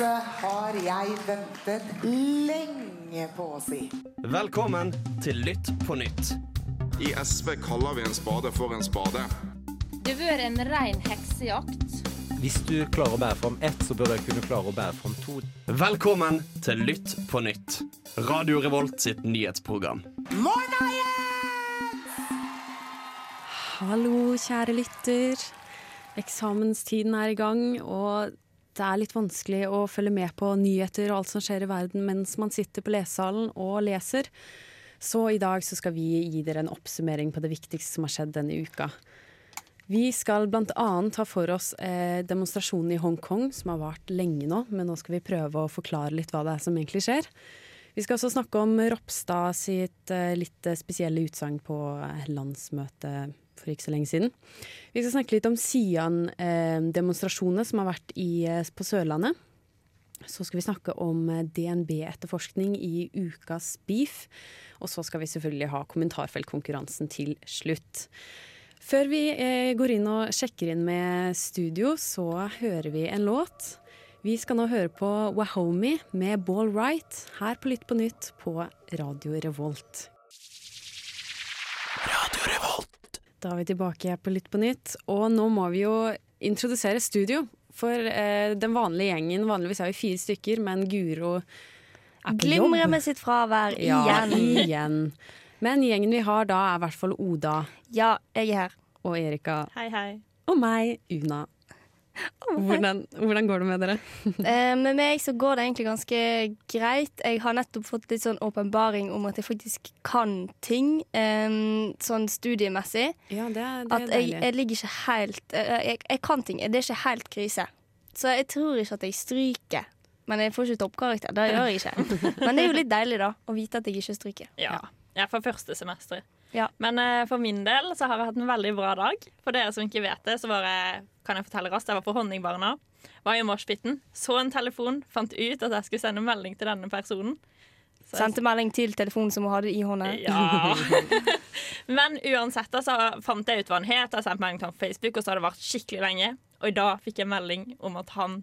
Dette har jeg ventet lenge på å si. Velkommen til Lytt på nytt. I SV kaller vi en spade for en spade. Det har vært en rein heksejakt. Hvis du klarer å bære fram ett, så bør jeg kunne klare å bære fram to. Velkommen til Lytt på nytt. Radio Revolt sitt nyhetsprogram. Morna, Hallo, kjære lytter. Eksamenstiden er i gang, og det er litt vanskelig å følge med på nyheter og alt som skjer i verden mens man sitter på lesesalen og leser. Så i dag så skal vi gi dere en oppsummering på det viktigste som har skjedd denne uka. Vi skal bl.a. ta for oss eh, demonstrasjonen i Hongkong, som har vart lenge nå, men nå skal vi prøve å forklare litt hva det er som egentlig skjer. Vi skal også snakke om Ropstad sitt eh, litt eh, spesielle utsagn på landsmøtet for ikke så lenge siden. Vi skal snakke litt om Sian-demonstrasjonene som har vært i, eh, på Sørlandet. Så skal vi snakke om eh, DNB-etterforskning i ukas beef. Og så skal vi selvfølgelig ha kommentarfeltkonkurransen til slutt. Før vi eh, går inn og sjekker inn med studio, så hører vi en låt. Vi skal nå høre på Wahomey med Ball Right her på Lytt på nytt på Radio Revolt. Da er vi tilbake på Litt på nytt, og nå må vi jo introdusere studio. For eh, den vanlige gjengen, vanligvis er vi fire stykker, men Guro er på jobb. Glimrer med sitt fravær Ja, igjen. igjen. Men gjengen vi har da, er i hvert fall Oda Ja, jeg er her. og Erika. Hei, hei. Og meg, Una. Hvordan, hvordan går det med dere? Eh, med meg så går det egentlig ganske greit. Jeg har nettopp fått litt sånn åpenbaring om at jeg faktisk kan ting, eh, sånn studiemessig. Ja, det, er- det At er jeg, jeg ligger ikke helt eh, jeg, jeg kan ting. Det er ikke helt krise. Så jeg tror ikke at jeg stryker. Men jeg får ikke toppkarakter. Det gjør jeg ikke. Men det er jo litt deilig, da, å vite at jeg ikke stryker. Ja. ja, fra første semester. Ja. Men uh, for min del så har jeg hatt en veldig bra dag. For dere som ikke vet det, så var jeg, kan jeg fortelle raskt, jeg var på Honningbarna. Var i moshpiten, så en telefon, fant ut at jeg skulle sende melding til denne personen. Så Sendte melding til telefonen som hun hadde i hånda. Ja. Men uansett så fant jeg ut hva han het. Jeg sendte melding til han på Facebook, og så har det vært skikkelig lenge. Og i dag fikk jeg melding om at han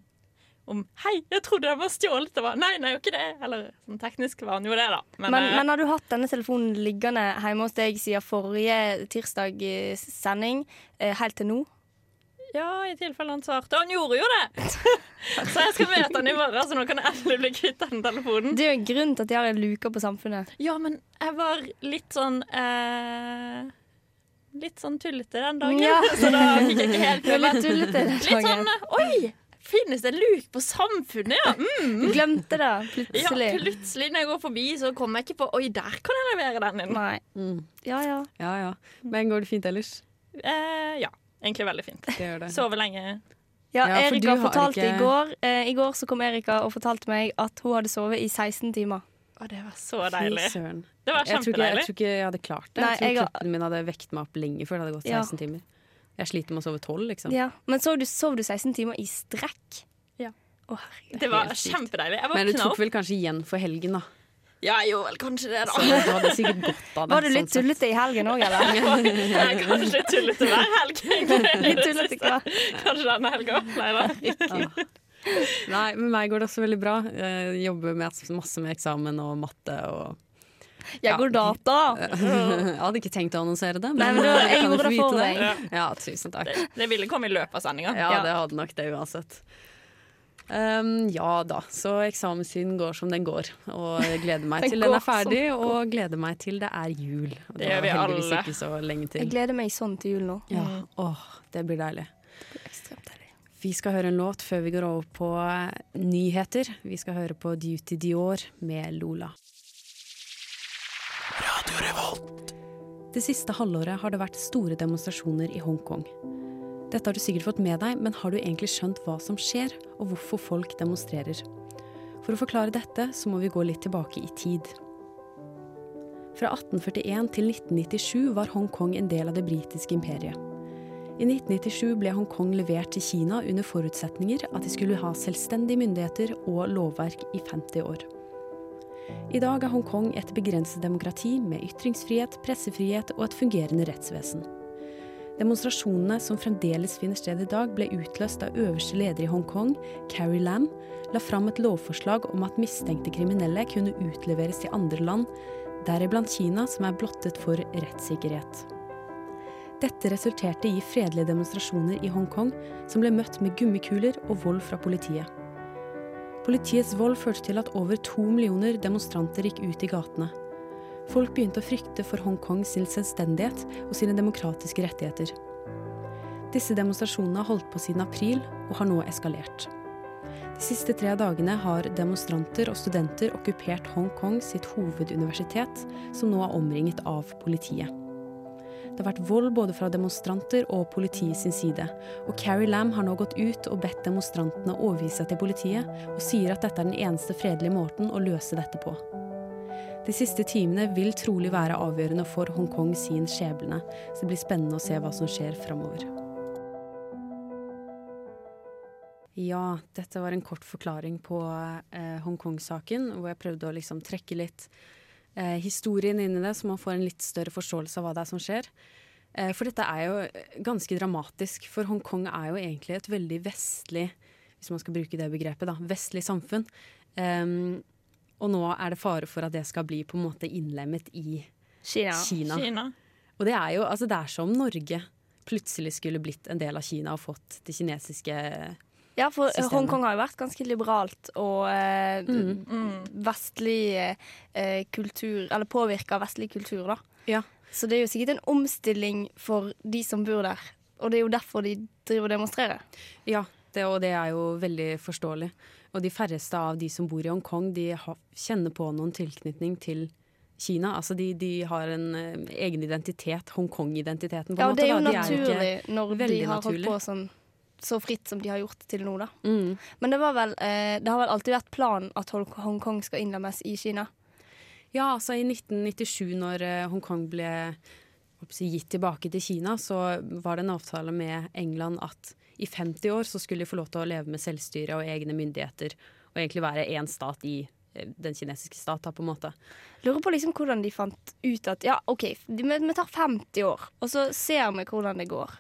om Hei, jeg trodde den var stjålet. Det var, nei, nei, jo ikke det. Eller sånn teknisk var han jo det, da. Men, Men, eh, men har du hatt denne telefonen liggende hjemme hos deg siden forrige tirsdag eh, sending, eh, helt til nå? Ja, i tilfelle han svarte. Og han gjorde jo det! så jeg skal møte han i morgen, så nå kan jeg endelig bli kvitt den telefonen. Det er jo en grunn til at de har en luke på Samfunnet. Ja, men jeg var litt sånn eh, Litt sånn tullete den dagen. Ja. Så da fikk jeg ikke helt med den Litt sånn Oi! Finnes det en luk på Samfunnet, ja? Mm. Du glemte det plutselig. Ja, plutselig. når jeg går forbi, så kommer jeg ikke på Oi, der kan jeg levere den inn. Nei. Mm. Ja, ja. Ja ja. Men går det fint ellers? Eh, ja. Egentlig veldig fint. Det gjør det. Sover lenge. Ja, Ja, for Erika har fortalte ikke- i går eh, I går så kom Erika og fortalte meg at hun hadde sovet i 16 timer. Å, det var så Fy deilig. søren. Det var Jeg tror, ikke, jeg kjempedeilig. tror ikke jeg hadde klart det. Nei, jeg tror jeg kroppen min hadde vekt meg opp lenge før det hadde gått Ja. 16 timer. Jeg sliter med å sove 12, liksom. Ja. Men sov du, sov du 16 timer i strekk? Ja. Å, herregud. Det var kjempedeilig. Jeg Men du tok vel kanskje igjen for helgen, da. Ja, jeg gjorde vel kanskje det, Så da. du hadde sikkert godt av det. Var du litt sånn tullete i helgen òg, eller? Jeg er kanskje litt tullete hver helg. Litt tullete hver. Kanskje denne helga. Nei da. Nei, med meg går det også veldig bra. Jeg jobber med masse med eksamen og matte og Jeg går data. Jeg hadde ikke tenkt å annonsere det, Nei, men jeg kan jo gjorde få det vite. Ja, tusen takk. Det ville komme i løpet av sendinga. Ja, det hadde nok det uansett. Um, ja da, så eksamenstiden går som den går. Og jeg gleder meg til den er ferdig, og gleder meg til det er jul. Og Det gjør vi heldigvis alle. ikke så lenge Jeg gleder meg sånn til jul nå. Ja, åh, det blir deilig. Ekstremt deilig. Vi skal høre en låt før vi går over på nyheter. Vi skal høre på Duty Dior med Lola. Radio Revolt. Det siste halvåret har det vært store demonstrasjoner i Hongkong. Dette har du sikkert fått med deg, men har du egentlig skjønt hva som skjer, og hvorfor folk demonstrerer? For å forklare dette, så må vi gå litt tilbake i tid. Fra 1841 til 1997 var Hongkong en del av det britiske imperiet. I 1997 ble Hongkong levert til Kina under forutsetninger at de skulle ha selvstendige myndigheter og lovverk i 50 år. I dag er Hongkong et begrenset demokrati med ytringsfrihet, pressefrihet og et fungerende rettsvesen. Demonstrasjonene som fremdeles finner sted i dag, ble utløst da øverste leder i Hongkong, Carrie Lam, la fram et lovforslag om at mistenkte kriminelle kunne utleveres til andre land, deriblant Kina, som er blottet for rettssikkerhet. Dette resulterte i fredelige demonstrasjoner i Hongkong, som ble møtt med gummikuler og vold fra politiet. Politiets vold førte til at over to millioner demonstranter gikk ut i gatene. Folk begynte å frykte for Hongkong sin selvstendighet og sine demokratiske rettigheter. Disse demonstrasjonene har holdt på siden april og har nå eskalert. De siste tre dagene har demonstranter og studenter okkupert Hongkong sitt hoveduniversitet, som nå er omringet av politiet. Det har vært vold både fra demonstranter og politiet sin side, og Carrie Lam har nå gått ut og bedt demonstrantene overgi seg til politiet, og sier at dette er den eneste fredelige måten å løse dette på. De siste timene vil trolig være avgjørende for Hongkong sin skjebne, så det blir spennende å se hva som skjer framover. Ja, dette var en kort forklaring på eh, Hongkong-saken, hvor jeg prøvde å liksom trekke litt eh, historien inn i det, så man får en litt større forståelse av hva det er som skjer. Eh, for dette er jo ganske dramatisk, for Hongkong er jo egentlig et veldig vestlig, hvis man skal bruke det begrepet, da, vestlig samfunn. Um, og nå er det fare for at det skal bli på en måte innlemmet i Kina. Kina. Kina. Og det er jo altså det er som Norge plutselig skulle blitt en del av Kina og fått det kinesiske Ja, for. Hongkong har jo vært ganske liberalt og eh, Mm. vestlig eh, kultur Eller påvirka vestlig kultur, da. Ja. Så det er jo sikkert en omstilling for de som bor der. Og det er jo derfor de driver og demonstrerer. Ja, det, og det er jo veldig forståelig. Og de færreste av de som bor i Hongkong, de ha, kjenner på noen tilknytning til Kina. Altså de, de har en eh, egen identitet, Hongkong-identiteten på Ja, en og måte. det er jo da. De naturlig ikke- når de har naturlig. holdt på sånn så fritt som de har gjort til nå, da. Mm. Men det, var vel, eh, det har vel alltid vært planen at Hongkong skal innlemmes i Kina? Ja, altså i 1997 når eh, Hongkong ble si, gitt tilbake til Kina, så var det en avtale med England at i 50 år så skulle de få lov til å leve med selvstyre og egne myndigheter, og egentlig være én stat i eh, den kinesiske stat, da, på en måte. Lurer på liksom hvordan de fant ut at ja, OK, vi, vi tar 50 år, og så ser vi hvordan det går.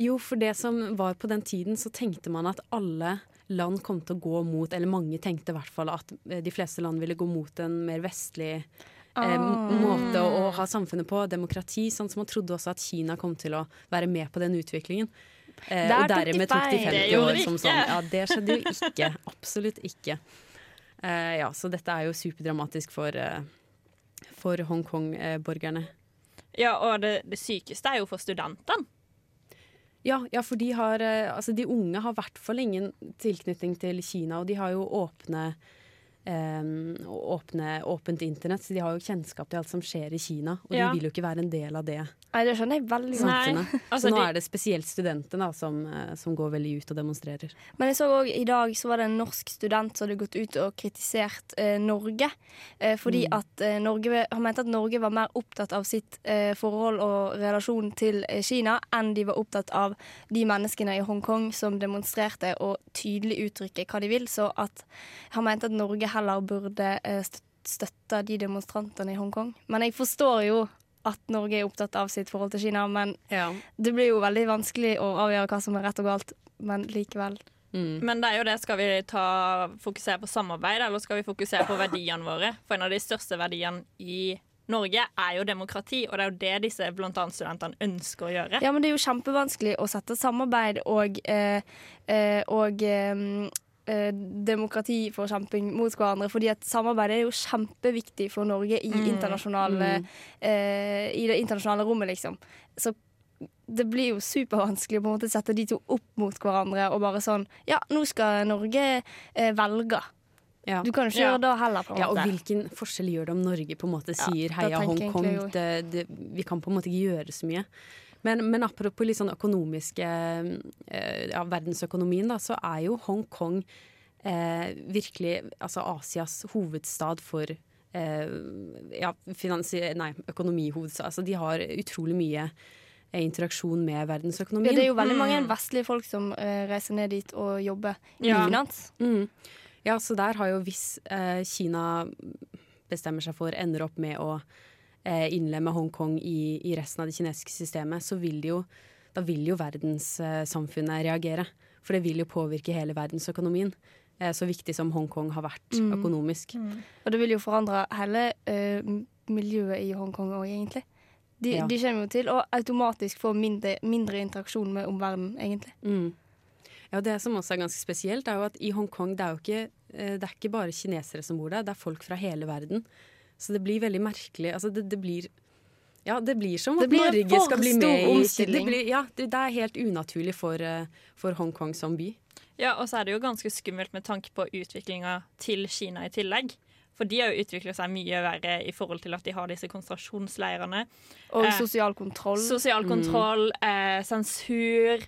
Jo, for det som var på den tiden, så tenkte man at alle land kom til å gå mot, eller mange tenkte i hvert fall at eh, de fleste land ville gå mot en mer vestlig eh, Ah. måte å, ha samfunnet på, demokrati. Sånn som man trodde også at Kina kom til å være med på den utviklingen. Eh, Der og dermed tok de 50 år som sånn. Ja, det skjedde jo ikke. Absolutt ikke. Eh, ja, så dette er jo superdramatisk for, eh, for Hongkong-borgerne. Ja, og det, det sykeste er jo for studentene. Ja, ja, for de, har, eh, altså de unge har i hvert fall ingen tilknytning til Kina, og de har jo åpne, åpne åpent internett, så de har jo kjennskap til alt som skjer i Kina. Og Ja. de vil jo ikke være en del av det Nei, det skjønner jeg veldig godt. Altså, så nå de- er det spesielt studentene som, eh, som går veldig ut og demonstrerer. Men jeg så også i dag så var det en norsk student som hadde gått ut og kritisert eh, Norge. Eh, fordi Mm. at eh, Norge Han mente at Norge var mer opptatt av sitt eh, forhold og relasjon til eh, Kina enn de var opptatt av de menneskene i Hongkong som demonstrerte og tydelig uttrykket hva de vil. Så at han mente at Norge heller burde eh, støtte de demonstrantene i Hongkong. Men jeg forstår jo at Norge er opptatt av sitt forhold til Kina, men det blir jo veldig vanskelig å avgjøre hva som er rett og galt. Men likevel. Mm. Men det er jo det, skal vi ta, fokusere på samarbeid, eller skal vi fokusere på verdiene våre? For en av de største verdiene i Norge er jo demokrati, og det er jo det disse annet studentene ønsker å gjøre. Ja, men det er jo kjempevanskelig å sette samarbeid og, eh, eh, og eh, eh, demokratiforkjemping mot hverandre, fordi at samarbeid er jo kjempeviktig for Norge i, internasjonale, eh, i det internasjonale rommet, liksom. Så det blir jo supervanskelig å på en måte sette de to opp mot hverandre og bare sånn Ja, nå skal Norge eh, velge. Ja. Du kan jo ikke Ja. gjøre det heller, på en måte. Ja, og hvilken forskjell gjør det om Norge på en måte sier ja, heia Hongkong? Det, det, vi kan på en måte ikke gjøre så mye. Men, men apropos litt sånn økonomiske eh, ja, verdensøkonomien, da, så er jo Hongkong eh, virkelig altså Asias hovedstad for eh, ja, nei, økonomihovedstad. Altså, de har utrolig mye eh, interaksjon med Ja, verdensøkonomien. det er jo veldig mange Mm. vestlige folk som eh, reiser ned dit og jobber Ja. i finans. Mm. Ja, så der har jo hvis eh, Kina bestemmer seg for, ender opp med å innlemme Hongkong i, i resten av det kinesiske systemet, så vil det jo da vil jo verdenssamfunnet reagere. For det vil jo påvirke hele verdensøkonomien. Eh, så viktig som Hongkong har vært Mm. økonomisk. Og det vil jo forandre hele eh, miljøet i Hongkong òg, egentlig. De, Ja. de kommer jo til å automatisk få mindre, mindre interaksjon med omverdenen, egentlig. Mm. Ja, Det som også er ganske spesielt, er jo at i Hongkong det er jo ikke, eh, det er ikke bare kinesere som bor der, det er folk fra hele verden. Så det blir veldig merkelig. Altså det, det blir ja, det blir som Det at blir Norge skal bli med i omstilling. Det, blir, ja, det, det er helt unaturlig for, eh, for Hongkong som by. Ja, og så er det jo ganske skummelt med tanke på utviklinga til Kina i tillegg. For de har jo utvikla seg mye verre i forhold til at de har disse konsentrasjonsleirene. Og Eh, sosial kontroll. Sosial kontroll, eh, sensur.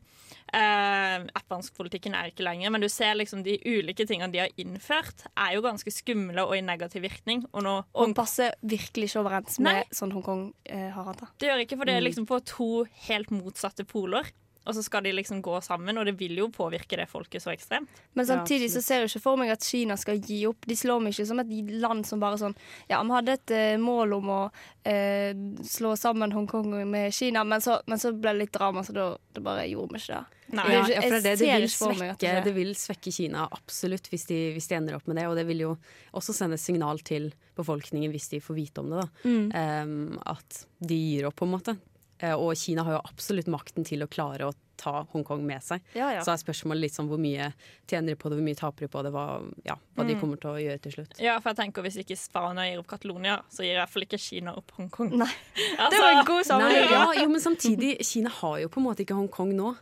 Eh, Afghansk-politikken er ikke lenger, men du ser liksom de ulike tingene de har innført, er jo ganske skumle og i negativ virkning. Og nå Og passer virkelig ikke overens Nei. med sånn Hongkong uh, har hatt det. Det gjør ikke, for det er liksom på to helt motsatte poler. Og så skal de liksom gå sammen, og det vil jo påvirke det folket så ekstremt. Men samtidig så ser jeg ikke for meg at Kina skal gi opp. De slår meg ikke som et land som bare sånn Ja, vi hadde et eh, mål om å eh, slå sammen Hongkong med Kina, men så, men så ble det litt drama, så da det bare gjorde vi ikke det. Nei. Det Ja, for det, det, vil svekke, det vil svekke Kina absolutt hvis de, hvis de ender opp med det. Og det vil jo også sende signal til befolkningen hvis de får vite om det. da. Mm. Um, at de gir opp, på en måte. Eh, og Kina har jo absolutt makten til å klare å ta Hongkong med seg. Ja, ja. Så er spørsmålet litt sånn hvor mye tjener de på det, hvor mye taper de på det, hva, ja, hva Mm. de kommer til å gjøre til slutt. Ja, for jeg tenker Hvis ikke Spania gir opp Catalonia, så gir i hvert fall ikke Kina opp Hongkong. Nei. Altså, Det var en god sammenligning. ja, jo, men samtidig, Kina har jo på en måte ikke Hongkong nå.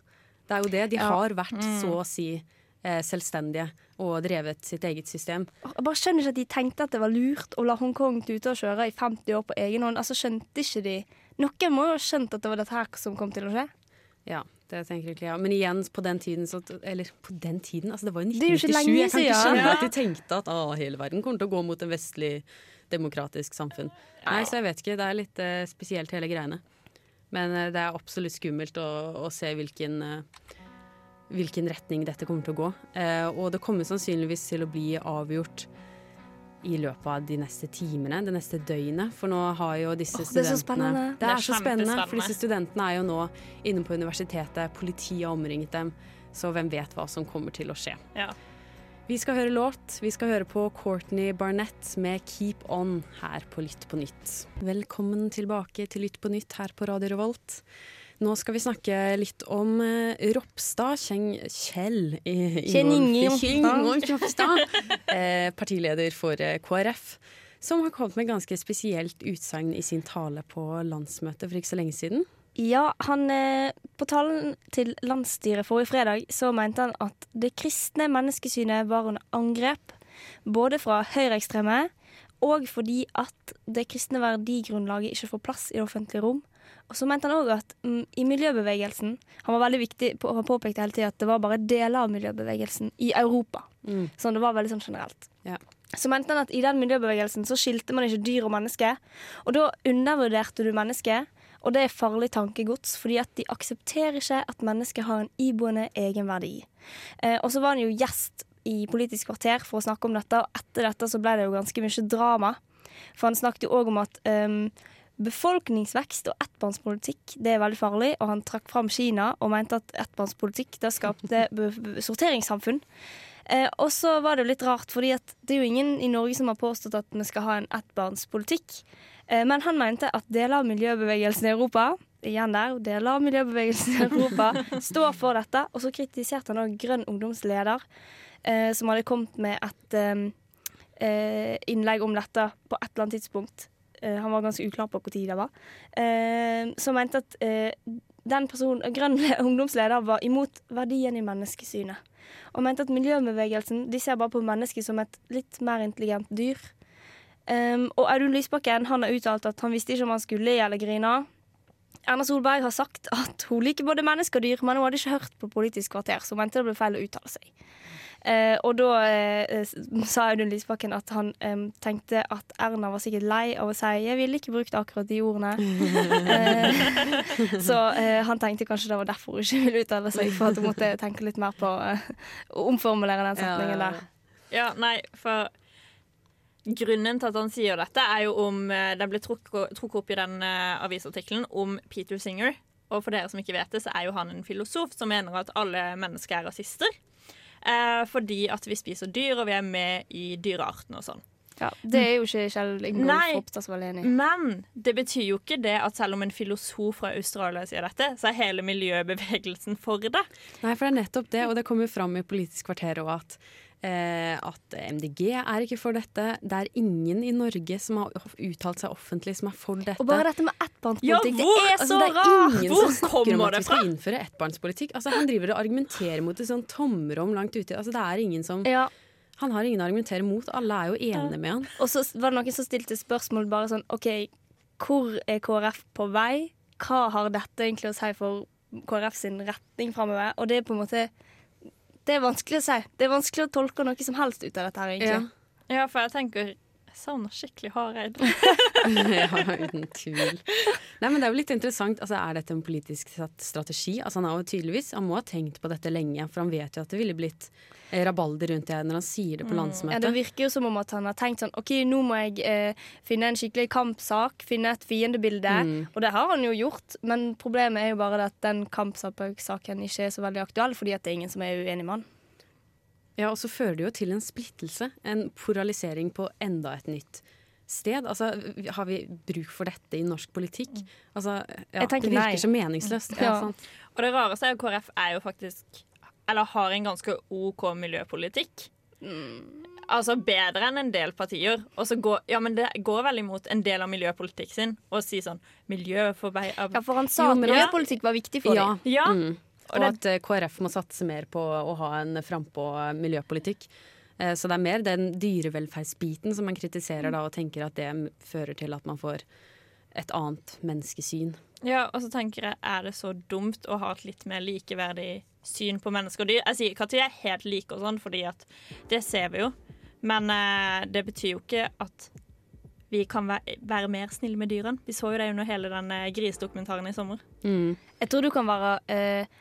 Det er jo det. De Ja. har vært Mm. så å si eh, selvstendige og drevet sitt eget system. Jeg bare skjønner ikke at de tenkte at det var lurt å la Hongkong tute og kjøre i 50 år på egen hånd. Altså skjønte ikke de Noen må jo ha skjønt at det var dette her som kom til å skje. Ja, det tenker jeg ja. Men igjen, på den tiden så Eller på den tiden, altså det var jo Det er jo ikke 1997. lenge Jeg kan ikke skjønne Ja. at de tenkte at å, hele verden kommer til å gå mot en vestlig demokratisk samfunn. Nei, så jeg vet ikke. Det er litt eh, spesielt hele greiene. Men eh, det er absolutt skummelt å, å se hvilken eh, hvilken retning dette kommer til å gå. Eh, og det kommer sannsynligvis til å bli avgjort i løpet av de neste timene, det neste døgnet. For nå har jo disse studentene... det er så spennende. Det er så spennende, for disse studentene er jo nå inne på universitetet. Politiet har omringet dem, så hvem vet hva som kommer til å skje. Ja. Vi skal høre låt. Vi skal høre på Courtney Barnett med 'Keep On' her på Lytt på nytt. Velkommen tilbake til Lytt på nytt her på Radio Revolt. Nå skal vi snakke litt om eh, Ropstad, Kjeng, Kjell. Ingolf eh, partileder for eh, KrF, som har kommet med ganske spesielt utsagn i sin tale på landsmøtet for ikke så lenge siden. Ja, han eh, På talen til landsstyret forrige fredag så mente han at det kristne menneskesynet var under angrep, både fra høyreekstreme og fordi at det kristne verdigrunnlaget ikke får plass i det offentlige rom. Og så mente han òg at mm, i miljøbevegelsen Han var veldig viktig på, han påpekte hele tida at det var bare deler av miljøbevegelsen i Europa. Mm. Sånn det var veldig sånn generelt. Ja. Så mente han at i den miljøbevegelsen så skilte man ikke dyr og menneske. Og da undervurderte du mennesket, og det er farlig tankegods, fordi at de aksepterer ikke at mennesket har en iboende egenverdi. Eh, og så var han jo gjest i Politisk kvarter for å snakke om dette, og etter dette så ble det jo ganske mye drama. For han snakket jo òg om at ehm, befolkningsvekst og ettbarnspolitikk det er veldig farlig, og han trakk fram Kina og mente at ettbarnspolitikk det skapte sorteringssamfunn. Eh, og så var det litt rart, fordi det er jo ingen i Norge som har påstått at vi skal ha en ettbarnspolitikk. Eh, men han mente at deler av miljøbevegelsen i Europa igjen der, deler av miljøbevegelsen i Europa står for dette. Og så kritiserte han òg Grønn ungdomsleder, eh, som hadde kommet med et eh, eh, innlegg om dette på et eller annet tidspunkt. Eh, han var ganske uklar på når det var. Eh, som mente at eh, den personen, Grønn ungdomsleder var imot verdien i menneskesynet. Og mente at miljøbevegelsen de ser bare på mennesket som et litt mer intelligent dyr. Um, og Audun Lysbakken han har uttalt at han visste ikke om han skulle le eller grine. Erna Solberg har sagt at hun liker både mennesker og dyr, men hun hadde ikke hørt på Politisk kvarter, så hun mente det ble feil å uttale seg. Eh, og da eh, sa Audun Lysbakken at han tenkte at Erna var sikkert lei av å si 'jeg ville ikke brukt akkurat de ordene'. eh, så eh, han tenkte kanskje det var derfor hun ikke ville uttale seg, for at hun måtte tenke litt mer på eh, å omformulere den setningen der. Ja, nei, for grunnen til at han sier dette, er jo om eh, Det ble trukket trukket opp i den avisartikkelen om Peter Singer, Og for dere som ikke vet det, så er jo han en filosof som mener at alle mennesker er rasister. Eh, fordi at vi spiser dyr, og vi er med i dyrearten og sånn. Ja, det er jo ikke Kjell Ingolf. Ropstad som veldig enig i. Men det betyr jo ikke det at selv om en filosof fra Australia sier dette, så er hele miljøbevegelsen for det. Nei, for det er nettopp det, og det kommer jo fram i Politisk kvarter òg at at MDG er ikke for dette. Det er ingen i Norge som har uttalt seg offentlig som er for dette. Og bare dette med ettbarnspolitikk, Ja, det er Altså, så det er rart! ingen Hvor som snakker om kommer at det vi skal innføre ettbarnspolitikk. Altså, han driver og argumenterer mot et sånn tomrom langt ute. Altså, det er ingen som, Ja, han har ingen å argumentere mot. Alle er jo enige med han. Og så var det noen som stilte spørsmål bare sånn OK, hvor er KrF på vei? Hva har dette egentlig å si for KrF sin retning framover? Og det er på en måte Det er vanskelig å si. Det er vanskelig å tolke noe som helst ut av dette her, egentlig. Ja, for jeg tenker Jeg savner skikkelig Hareid. ja, uten tvil. Nei, men det er jo litt interessant. Altså, er dette en politisk strategi? Altså, han har jo tydeligvis Han må ha tenkt på dette lenge, for han vet jo at det ville blitt eh, rabalder rundt det når han sier det på landsmøtet. Ja. Det virker jo som om at han har tenkt sånn OK, nå må jeg eh, finne en skikkelig kampsak, finne et fiendebilde. Mm. Og det har han jo gjort, men problemet er jo bare at den kampsaken ikke er så veldig aktuell, fordi at det er ingen som er uenig med han. Ja, og så fører det jo til en splittelse, en polarisering på enda et nytt sted. Altså, har vi bruk for dette i norsk politikk? Altså, ja, det virker nei. så meningsløst. Ja, Ja. Og det rareste er at KrF er jo faktisk Eller har en ganske OK miljøpolitikk. Altså bedre enn en del partier. Og så går, ja, men det går vel imot en del av miljøpolitikken sin å si sånn Miljø for vei av Ja, for han sa Jo, at miljøpolitikk var viktig for Ja. dem. Ja. Mm. Og Og at eh, KrF må satse mer på å ha en frampå miljøpolitikk. Eh, Så det er mer den dyrevelferdsbiten som man kritiserer da, og tenker at det fører til at man får et annet menneskesyn. Ja, og så tenker jeg, er det så dumt å ha et litt mer likeverdig syn på mennesker og dyr? Jeg sier ikke at de er helt like og sånn, fordi at det ser vi jo. Men eh, det betyr jo ikke at vi kan være, være mer snille med dyrene. Vi så jo det under hele den grisdokumentaren grisedokumentaren i sommer. Mm. Jeg tror du kan være eh,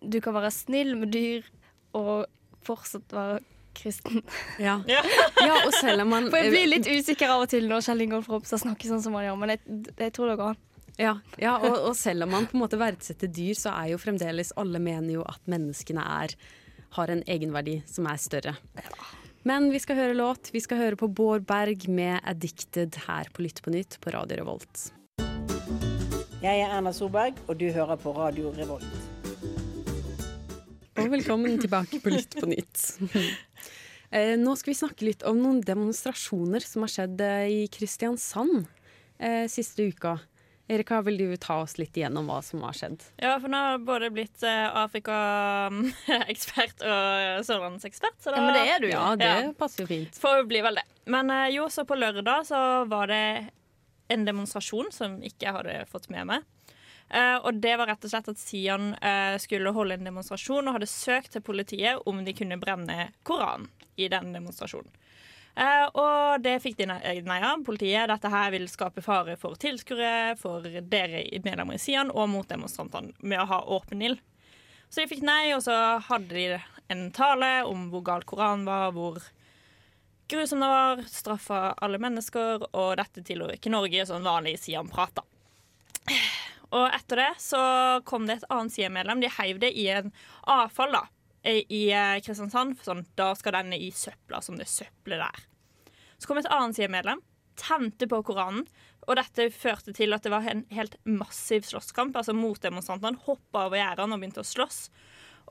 Du kan være snill med dyr og fortsatt være kristen. Ja. Ja. ja, og selv om man For jeg blir litt usikker av og til når Kjell Ingolf Ropstad snakker sånn som han gjør, men jeg, jeg tror det går an. Ja, ja og, og selv om man på en måte verdsetter dyr, så er jo fremdeles alle mener jo at menneskene er, har en egenverdi som er større. Men vi skal høre låt. Vi skal høre på Bård Berg med 'Addicted' her på Lytt på nytt på Radio Revolt. Jeg er Erna Solberg, og du hører på Radio Revolt. Og velkommen tilbake på Lytt på nytt. Eh, Nå skal vi snakke litt om noen demonstrasjoner som har skjedd eh, i Kristiansand eh, siste uka. Erika, vil du ta oss litt igjennom hva som har skjedd? Ja, for nå har jeg både blitt eh, Afrika-ekspert og sørlandsekspert. Så da Ja, men det er du. Ja, det Ja. passer jo fint. får bli vel det. Men eh, jo, så på lørdag så var det en demonstrasjon som ikke jeg hadde fått med meg. Eh, og det var rett og slett at Sian eh, skulle holde en demonstrasjon og hadde søkt til politiet om de kunne brenne Koranen i den demonstrasjonen. Uh, og det fikk de nei av, politiet. Dette her vil skape fare for tilskuere, for dere medlemmer i Sian og mot demonstrantene med å ha åpen ild. Så de fikk nei, og så hadde de en tale om hvor gal Koranen var, hvor grusom det var, straffa alle mennesker, og dette tilhører ikke Norge, sånn vanlig Sian-prat, da. Og etter det så kom det et annet Sian-medlem. De heiv det i en avfall da, i eh, Kristiansand. for Sånn, da skal denne i søpla, som det søppelet der. Så kom et annet Sian-medlem, tente på Koranen. Og dette førte til at det var en helt massiv slåsskamp. Altså Motdemonstrantene hoppa over gjerdene og begynte å slåss.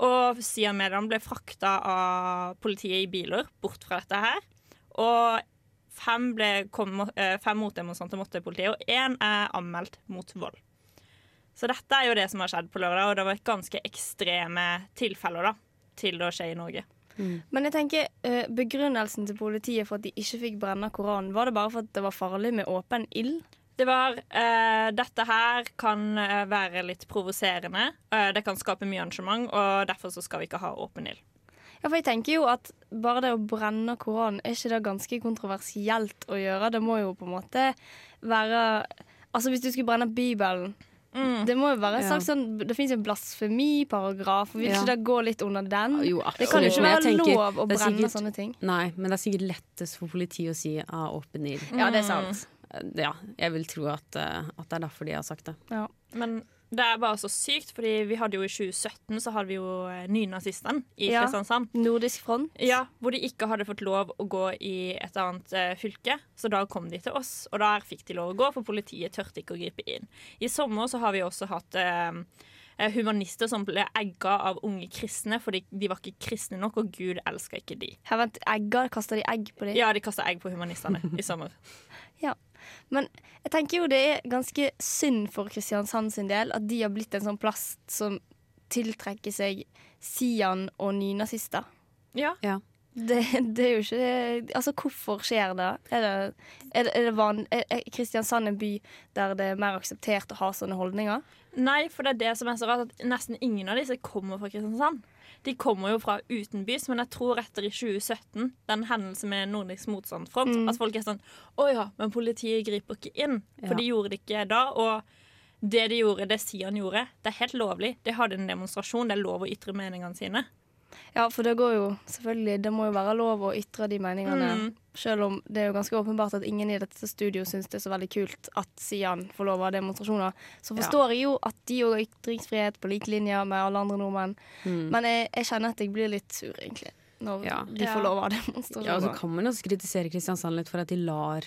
Og Sian-medlemmene ble frakta av politiet i biler bort fra dette her. Og fem, ble, kom, eh, fem motdemonstranter måtte politiet, og én er anmeldt mot vold. Så dette er jo det som har skjedd på lørdag, og det var et ganske ekstreme tilfeller da, til det å skje i Norge. Men jeg tenker, eh, begrunnelsen til politiet for at de ikke fikk brenne Koranen, var det bare for at det var farlig med åpen ild? Det var eh, Dette her kan eh, være litt provoserende. Eh, det kan skape mye arrangement, og derfor så skal vi ikke ha åpen ild. Ja, for jeg tenker jo at bare det å brenne Koranen, er ikke det ganske kontroversielt å gjøre? Det må jo på en måte være Altså hvis du skulle brenne Bibelen Det må jo være slags sånn Det fins en blasfemiparagraf. Vil Ja. ikke det gå litt under den? Jo, det kan jo ikke være tenker, lov å brenne sikkert- sånne ting. Nei, men det er sikkert lettest for politiet å si av åpen ild. Ja, det er sant. Ja, jeg vil tro at, eh, at det er derfor de har sagt det. Ja. Men Det er bare så sykt, fordi vi hadde jo i 2017 så hadde vi jo eh, nynazistene i Ja. Kristiansand. Nordisk front. Ja, Hvor de ikke hadde fått lov å gå i et annet uh, fylke. Så da kom de til oss, og der fikk de lov å gå, for politiet tørte ikke å gripe inn. I sommer så har vi også hatt eh, humanister som ble egga av unge kristne fordi de var ikke kristne nok, og Gud elska ikke de. Her, vent, egger, Kasta de egg på dem? Ja, de kasta egg på humanistene i sommer. Ja. Men jeg tenker jo det er ganske synd for Kristiansand sin del at de har blitt en sånn plass som tiltrekker seg Sian og nynazister. Ja. Ja. Det, det er jo ikke Altså, hvorfor skjer det? Er det, er det, er det van, er, er Kristiansand en by der det er mer akseptert å ha sånne holdninger? Nei, for det er det som er så rart, at nesten ingen av disse kommer fra Kristiansand. De kommer jo fra utenbys, men jeg tror etter i 2017, den hendelsen med Nordisk motstandsfront, Mm. at folk er sånn Å ja, men politiet griper ikke inn. For Ja. de gjorde det ikke da. Og det de gjorde, det Sian gjorde, det er helt lovlig. De hadde en demonstrasjon. Det er lov å ytre meningene sine. Ja, for det går jo selvfølgelig Det må jo være lov å ytre de meningene, Mm. selv om det er jo ganske åpenbart at ingen i dette studio syns det er så veldig kult at Sian får lov å ha demonstrasjoner. Så forstår jeg jo at de òg har ytringsfrihet på lik linje med alle andre nordmenn. Men jeg, jeg kjenner at jeg blir litt sur, egentlig, når Ja. de får lov å demonstrasjoner. Ja, og så kan man også kritisere Kristiansand litt for at de lar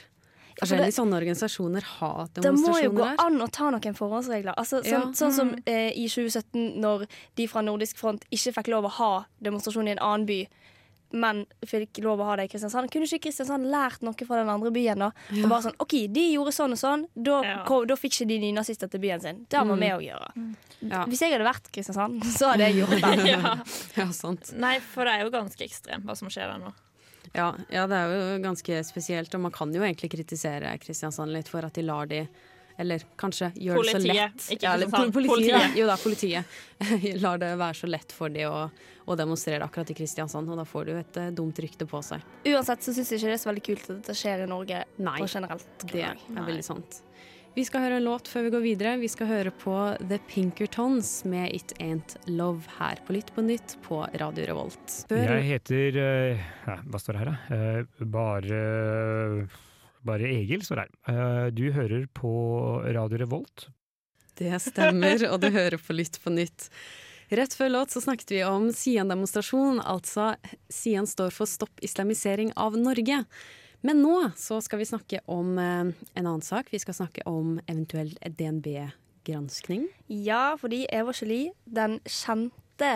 for forskjellige det- sånne organisasjoner ha Det må jo gå an å ta noen forhåndsregler. Altså, sånn, Ja. Mm. sånn som eh, i 2017, når de fra Nordisk front ikke fikk lov å ha demonstrasjon i en annen by, men fikk lov å ha det i Kristiansand. Kunne ikke Kristiansand lært noe fra den andre byen? da? Og bare sånn, OK, de gjorde sånn og sånn, da, Ja. kom, da fikk ikke de nynazister til byen sin. Det må Mm. vi òg gjøre. Ja. Hvis jeg hadde vært Kristiansand, så hadde jeg gjort det. ja. Ja, sant. Nei, for det er jo ganske ekstremt hva som skjer der nå. Ja, ja, det er jo ganske spesielt, og man kan jo egentlig kritisere Kristiansand litt for at de lar de eller kanskje gjør det så lett ikke ja, eller politiet. Politiet. Jo da, politiet. lar det være så lett for de å, å demonstrere akkurat i Kristiansand, og da får du et uh, dumt rykte på seg. Uansett så syns jeg ikke det er så veldig kult at dette skjer i Norge Nei, på generelt det er veldig sant. Vi skal høre en låt før vi går videre. Vi skal høre på The Pinkertons med It Ain't Love her på Lytt på nytt på Radio Revolt. Før Jeg heter eh, ja, Hva står det her, da? Eh, bare Bare Egil står her. Eh, du hører på Radio Revolt. Det stemmer, og du hører på Lytt på nytt. Rett før låt så snakket vi om Sian-demonstrasjon, altså Sian står for stopp islamisering av Norge. Men nå så skal vi snakke om eh, en annen sak. Vi skal snakke om eventuell DNB-granskning. Ja, fordi Eva Jolie, den kjente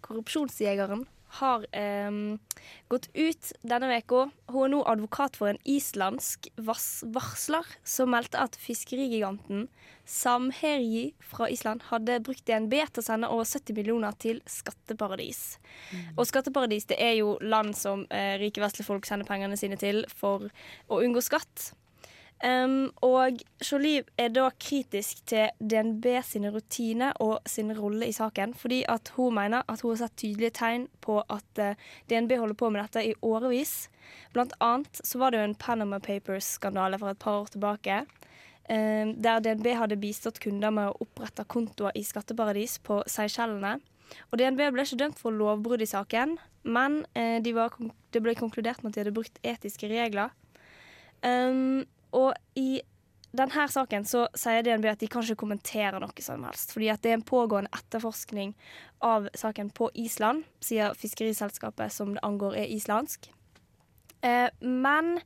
korrupsjonsjegeren, har em, gått ut denne uka. Hun er nå advokat for en islandsk varsler som meldte at fiskerigiganten Samherji fra Island hadde brukt DNB til å sende over 70 millioner til skatteparadis. Og skatteparadis det er jo land som eh, rike vestlige folk sender pengene sine til for å unngå skatt. Um, og Jolie er da kritisk til DNB sine rutiner og sin rolle i saken, fordi at hun mener at hun har sett tydelige tegn på at uh, DNB holder på med dette i årevis. Blant annet så var det jo en Panama Papers-skandale for et par år tilbake, um, der DNB hadde bistått kunder med å opprette kontoer i skatteparadis på Seychellene. Og DNB ble ikke dømt for lovbrudd i saken, men eh, de det ble konkludert med at de hadde brukt etiske regler. Um, og i denne saken så sier DNB at de kan ikke kommentere noe som helst. Fordi at det er en pågående etterforskning av saken på Island, sier fiskeriselskapet som det angår er islandsk. Eh, men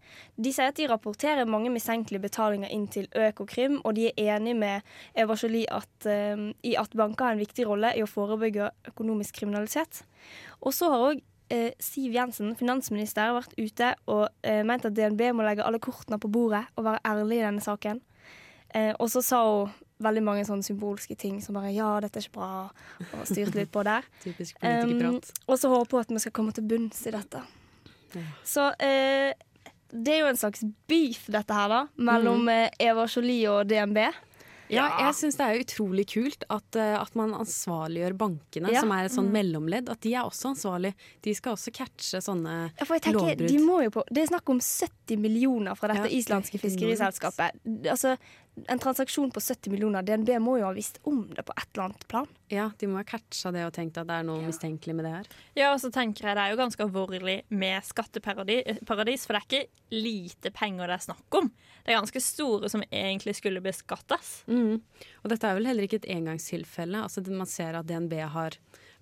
de sier at de rapporterer mange mistenkelige betalinger inn til Økokrim, og de er enig med Eva Jolie eh, i at banker har en viktig rolle i å forebygge økonomisk kriminalitet. Og så har òg eh, Siv Jensen, finansminister, vært ute og eh, ment at DNB må legge alle kortene på bordet og være ærlig i denne saken. Eh, og så sa hun veldig mange sånne symbolske ting som bare 'ja, dette er ikke bra', og styrte litt på der. Typisk Um, og så håper hun at vi skal komme til bunns i dette. Så eh, det er jo en slags beef, dette her, da, mellom eh, Eva Jolie og DNB. Ja, jeg syns det er utrolig kult at, eh, at man ansvarliggjør bankene, Ja. som er et sånn mellomledd. At de er også ansvarlig. De skal også catche sånne Ja, lovbrudd. de må jo på Det er snakk om 70 millioner fra dette Ja, islandske er fiskeriselskapet. Altså, en transaksjon på 70 millioner. DNB må jo ha visst om det på et eller annet plan. Ja, de må ha catcha det og tenkt at det er noe mistenkelig med det her. Ja, og så tenker jeg Det er jo ganske alvorlig med skatteparadis, for det er ikke lite penger det er snakk om. Det er ganske store som egentlig skulle beskattes. Mm. Og dette er vel heller ikke et engangstilfelle. Altså, man ser at DNB har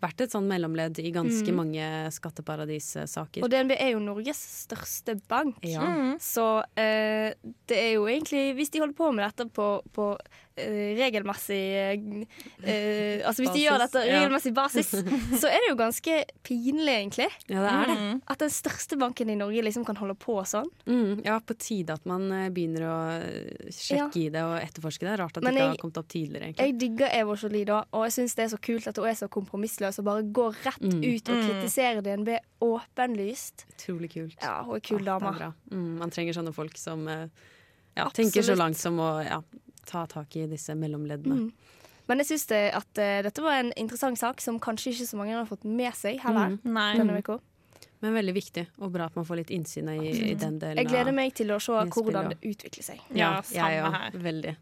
vært et sånn mellomledd i ganske Mm. mange skatteparadissaker. Og DNB er jo Norges største bank. Ja. Mm. Så eh, det er jo egentlig Hvis de holder på med dette på, på regelmessig eh, eh, Altså hvis de gjør dette ja. regelmessig basis, så er det jo ganske pinlig, egentlig. Ja, det er det. Mm. At den største banken i Norge liksom kan holde på sånn. Mm, ja, på tide at man begynner å sjekke sjekke i det og etterforske det. Rart at Men det ikke jeg- har kommet opp tidligere, egentlig. Jeg digger Evo Jolie da, og jeg syns det er så kult at hun er så kompromissløs og bare går rett Mm. ut og Mm. kritiserer DNB åpenlyst. Utrolig kult. Ja, hun er kul Ah, dame. Mm, man trenger sånne folk som ja, tenker så langt som å ja, ta tak i disse mellomleddene. Mm. Men jeg syns at uh, dette var en interessant sak som kanskje ikke så mange har fått med seg heller. Mm. Nei. denne uka. Men veldig viktig, og bra at man får litt innsyn i, i den delen. Jeg gleder meg til å se hvordan det utvikler seg. Ja, Ja, samme jeg òg. her. Veldig.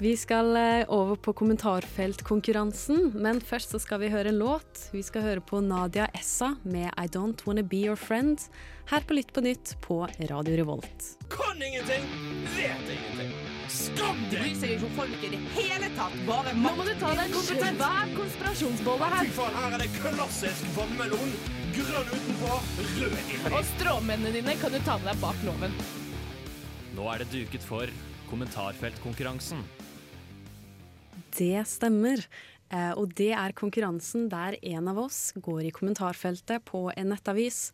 Vi skal eh, over på kommentarfeltkonkurransen, men først så skal vi høre en låt. Vi skal høre på Nadia Essa med I Don't Wanna Be Your Friend, her på Lytt på nytt på Radio Revolt. Kan ingenting, vet ingenting. Skam deg! bryr seg ikke om i det hele tatt. Bare Nå må du ta deg en kompetent hver konspirasjonsbolle her. Fy faen, her er det klassisk vannmelon. Grønn utenpå, rød inni. Og stråmennene dine kan du ta med deg bak loven. Nå er det duket for kommentarfeltkonkurransen. Det stemmer. Eh, og det er konkurransen der en av oss går i kommentarfeltet på en nettavis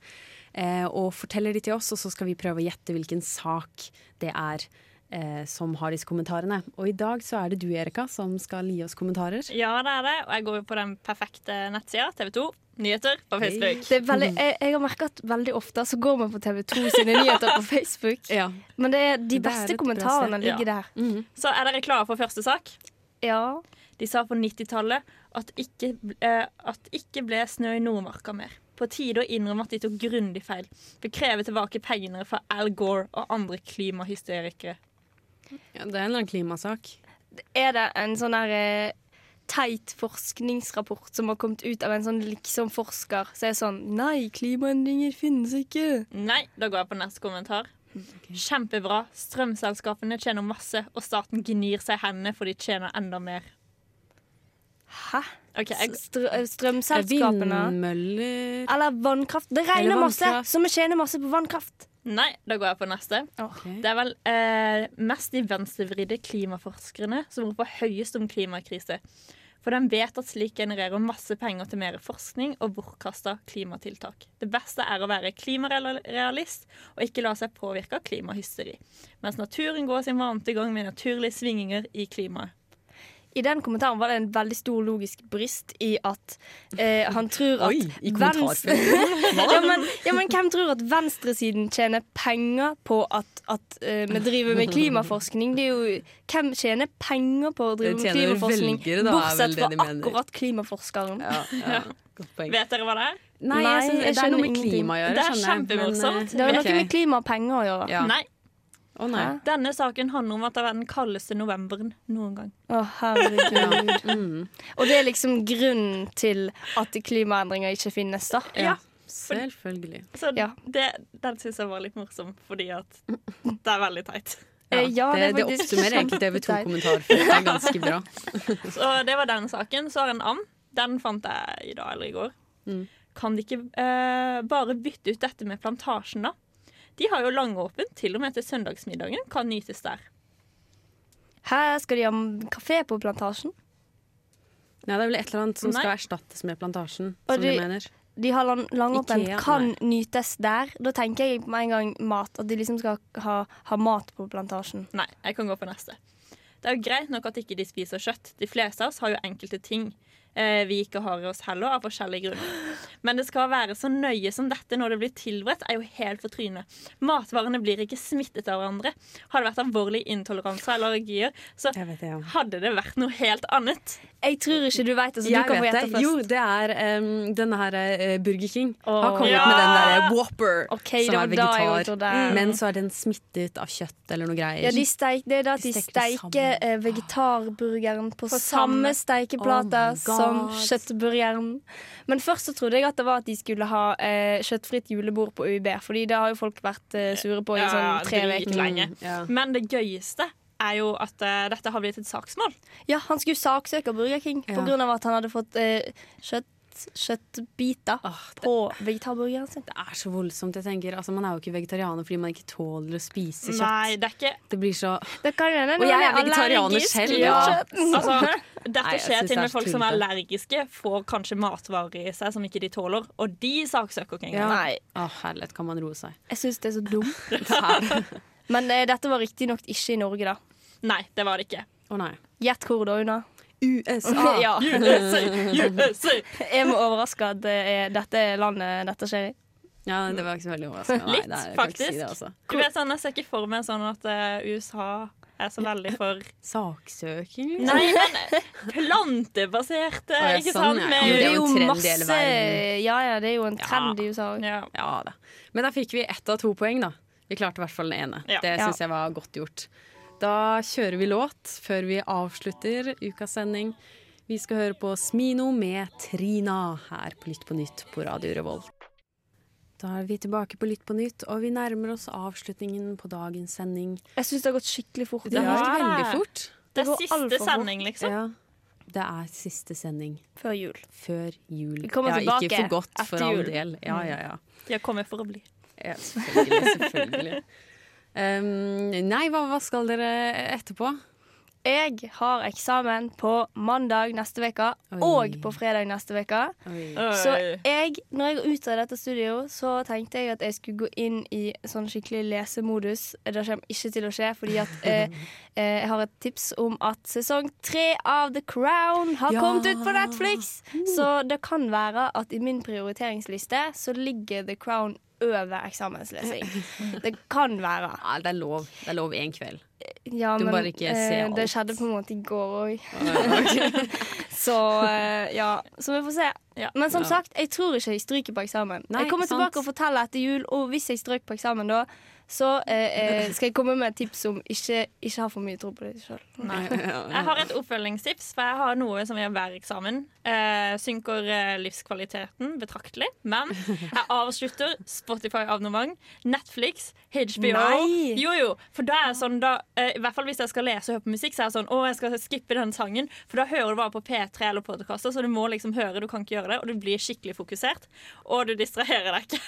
eh, og forteller de til oss, og så skal vi prøve å gjette hvilken sak det er eh, som har disse kommentarene. Og i dag så er det du, Erika, som skal gi oss kommentarer. Ja, det er det. Og jeg går jo på den perfekte nettsida, TV 2 Nyheter på Facebook. Det er veldig, jeg, jeg har merket at veldig ofte så går man på TV 2 sine nyheter på Facebook. Men det er de beste er kommentarene ligger Ja. der. Så er dere klare for første sak? Ja. De sa på 90-tallet at, ikke, eh, at ikke ble snø i Nordmarka mer. På tide å innrømme at de tok grundig feil. Vil kreve tilbake pengene fra Al Gore og andre klimahysterikere. Ja, det er en eller annen klimasak. Er det en sånn der eh, teit forskningsrapport som har kommet ut av en sånn liksom-forsker som er sånn Nei, klimaendringer finnes ikke. Nei, da går jeg på neste kommentar. Kjempebra. Strømselskapene tjener masse, og staten gnir seg i hendene for de tjener enda mer. Hæ? Okay, jeg, Str strømselskapene Vindmøller Eller vannkraft. Det regner masse, så vi tjener masse på vannkraft. Nei, da går jeg på neste. Det er vel eh, mest de venstrevridde klimaforskerne som roper høyest om klimakrise. For de vet at slik genererer masse penger til mer forskning og bortkasta klimatiltak. Det beste er å være klimarealist og ikke la seg påvirke av klimahysteri. Mens naturen går sin vante gang med naturlige svingninger i klimaet. I den kommentaren var det en veldig stor logisk brist i at eh, han tror at Oi, i vens- kommentarfeltet. Ja, men, ja, men hvem tror at venstresiden tjener penger på at, at uh, vi driver med klimaforskning? Det er jo, hvem tjener penger på å drive med klimaforskning, velgere, da, er bortsett fra akkurat klimaforskeren? Ja, ja. poeng. Vet dere hva det er? Nei, jeg synes, det er noe med klima å gjøre. Det er kjempemorsomt. eh, Det har ok. noe med klima og penger å gjøre. Ja. Nei. Nei. Denne saken handler om at det var den kaldeste novemberen noen gang. Å, herregud. Mm. Og det er liksom grunnen til at klimaendringer ikke finnes, da? Ja, selvfølgelig. Så det, den syns jeg var litt morsom, fordi at det er veldig teit. Ja, ja, det, det er det oppsummerer egentlig TV kjempeteit. 2-kommentarfeltet ganske bra. Så det var den saken. Så har jeg en annen. Den fant jeg i dag eller i går. Mm. Kan de ikke eh, bare bytte ut dette med plantasjen, da? De har jo langåpent, til og med til søndagsmiddagen kan nytes der. Her skal de ha kafé på plantasjen. Ja, det er vel et eller annet som Nei. skal erstattes med plantasjen, Og som de, de- mener. De har lang, langåpent, Ikea, kan nei. nytes der. Da tenker jeg med en gang mat. At de liksom skal ha, ha mat på plantasjen. Nei, jeg kan gå på neste. Det er jo greit nok at ikke de spiser kjøtt. De fleste av oss har jo enkelte ting vi ikke har i oss heller, av forskjellige grunner. Men det skal være så nøye som dette når det blir tilberedt, er jo helt for trynet. Matvarene blir ikke smittet av hverandre. Har det vært alvorlig intoleranse eller allergier, så hadde det vært noe helt annet. Jeg tror ikke du vet det, så Jeg du kan få gjette først. Jo, det er um, denne her eh, Burger King har kommet Ja! med den der Whopper okay, som er vegetar. Men så er den smittet av kjøtt eller noe greier. Ja, de steik, det er da at de De steiker eh, vegetarburgeren på, På samme steikeplate Oh som kjøttburgeren. Men først så trodde jeg at det var at de skulle ha uh, kjøttfritt julebord på UiB, Fordi det har jo folk vært eh, sure på i sånn tre uker. Mm, ja. Men det gøyeste er jo at uh, dette har blitt et saksmål. Ja, han skulle saksøke Burger King på Ja. av at han hadde fått uh, kjøtt, kjøttbiter Åh, på vegetarburgeren sin. det er så voldsomt. jeg tenker altså, Man er jo ikke vegetarianer fordi man ikke tåler å spise kjøtt. Nei, det er ikke Det blir så Det kan hende Og jeg er vegetarianer selv, ja. Altså, dette skjer til og med folk som er allergiske, får kanskje matvarer i seg som ikke de tåler, og de saksøker ikke ja. Nei. Å, herlighet, kan man roe seg. Jeg syns det er så dumt. Det er- Men eh, dette var riktignok ikke i Norge, da. Nei, det var det ikke. Å nei. Gjett hvor da, Una? USA. ja. USA, USA. Jeg må overraske at det er dette landet dette skjer i. Ja, det var ikke så veldig overraskende. Nei, Litt, ikke faktisk. Si det, altså. Du vet sånn, Jeg ser ikke for meg sånn at eh, USA er så veldig for Saksøking, liksom? Nei, men plantebaserte, ah, ja, ikke sånn, sant? ja. Med, Jo, det er jo en trend i masse hele verden. Ja, ja, det er jo en trend i USA òg. ja. Ja da. Men da fikk vi ett av to poeng, da. Vi klarte i hvert fall den ene. Ja. Det syns jeg var godt gjort. Da kjører vi låt før vi avslutter ukas sending. Vi skal høre på Smino med Trina her på Lytt på nytt på Radio Revolt. Da er vi tilbake på Lytt på nytt, og vi nærmer oss avslutningen på dagens sending. Jeg syns det har gått skikkelig fort. Det har gått veldig fort. Det Det er siste sending, liksom. Ja. Det er siste sending Før jul. før jul. Vi kommer ja, tilbake ikke for godt, etter for all jul. del. Ja, ja, ja. Jeg kommer for å bli. Ja, selvfølgelig. selvfølgelig. Um, nei, hva, hva skal dere etterpå? Jeg har eksamen på mandag neste uke og på fredag neste uke. Så jeg, når jeg går ut av dette studio, så tenkte jeg at jeg skulle gå inn i sånn skikkelig lesemodus. Det kommer ikke til å skje, fordi at eh, eh, jeg har et tips om at sesong tre av The Crown har Ja. kommet ut på Netflix. Så det kan være at i min prioriteringsliste så ligger The Crown over eksamenslesing. Det kan være. Ja, det er lov. Det er lov én kveld. Ja, Du må men bare ikke se alt. det skjedde på en måte i går òg. Så eh, ja, så vi får se. Ja. Men som sagt, jeg tror ikke jeg stryker på eksamen. Nei, jeg kommer sant. tilbake og forteller etter jul, og hvis jeg strøk på eksamen da, så eh, eh, skal jeg komme med et tips som ikke, ikke har for mye tro på det sjøl. Jeg har et oppfølgingstips, for jeg har noe som gjør hver eksamen. Eh, synker eh, livskvaliteten betraktelig. Men jeg avslutter Spotify-abonnement, Netflix, HBO. Nei! Jo, jo. For da er jeg sånn da, eh, I hvert fall hvis jeg skal lese og høre på musikk, så er jeg sånn Å, jeg skal skippe den sangen. For da hører du bare på P3 eller podkaster, så du må liksom høre, du kan ikke gjøre det. Og du blir skikkelig fokusert. Og du distraherer deg ikke.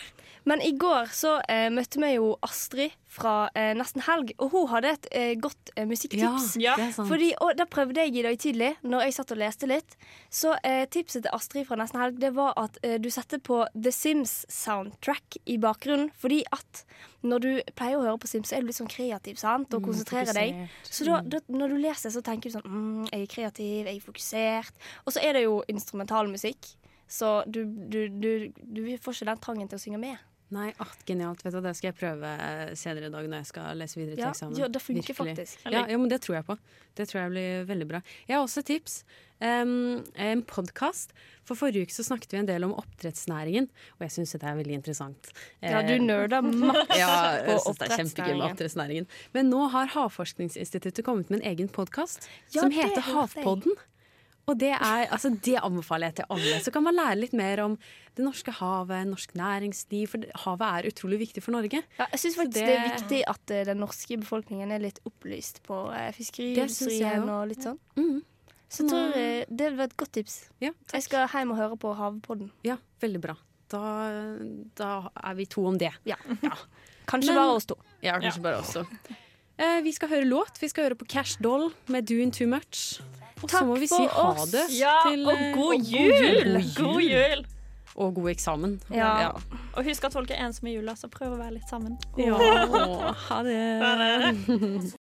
Men i går så eh, møtte vi jo Astrid fra eh, Nesten Helg, og hun hadde et eh, godt eh, musikktips. Ja, det er sant. Fordi, og Da prøvde jeg i dag tidlig, når jeg satt og leste litt. Så eh, tipset til Astrid fra Nesten Helg Det var at eh, du setter på The Sims-soundtrack i bakgrunnen. Fordi at når du pleier å høre på Sims, så er du litt sånn kreativ sant? og Mm, deg. Så da, da, når du leser, så tenker du sånn mm, Jeg er kreativ, jeg er fokusert. Og så er det jo instrumentalmusikk. Så du, du, du, du får ikke den trangen til å synge med. Nei, ah, genialt. Vet du, det skal jeg prøve eh, senere i dag når jeg skal lese videre til Ja, eksamen. ja, det funker Virkelig. faktisk. Ja, ja, men det tror jeg på. Det tror jeg blir veldig bra. Jeg har også et tips. Um, en podkast. For forrige uke så snakket vi en del om oppdrettsnæringen, og jeg syns det er veldig interessant. Ja, du nerda nerder maks ja, på med oppdrettsnæringen. Men nå har Havforskningsinstituttet kommet med en egen podkast Ja, som heter. Havpodden. Og det, er, altså, det anbefaler jeg til alle. Så kan man lære litt mer om det norske havet, norsk næringsliv. For havet er utrolig viktig for Norge. Ja, jeg syns faktisk det... det- er viktig at eh, den norske befolkningen er litt opplyst på eh, fiskeriindustrien og litt sånn. Mm. Så jeg tror eh, det var et godt tips. Ja, Jeg skal hjem og høre på Havpodden. ja, veldig bra. Da, da er vi to om det. Ja. Kanskje Men- bare oss to. Ja, kanskje bare oss to. Eh, vi skal høre låt. Vi skal høre på Cash Doll med 'Doing Too Much'. Og så må vi si ha oss. det. Ja, til, og eh, god og jul! God God jul! Og god eksamen. Ja. Og husk at folk er ensomme i jula, så prøv å være litt sammen. Ja. Ha det. Ha det.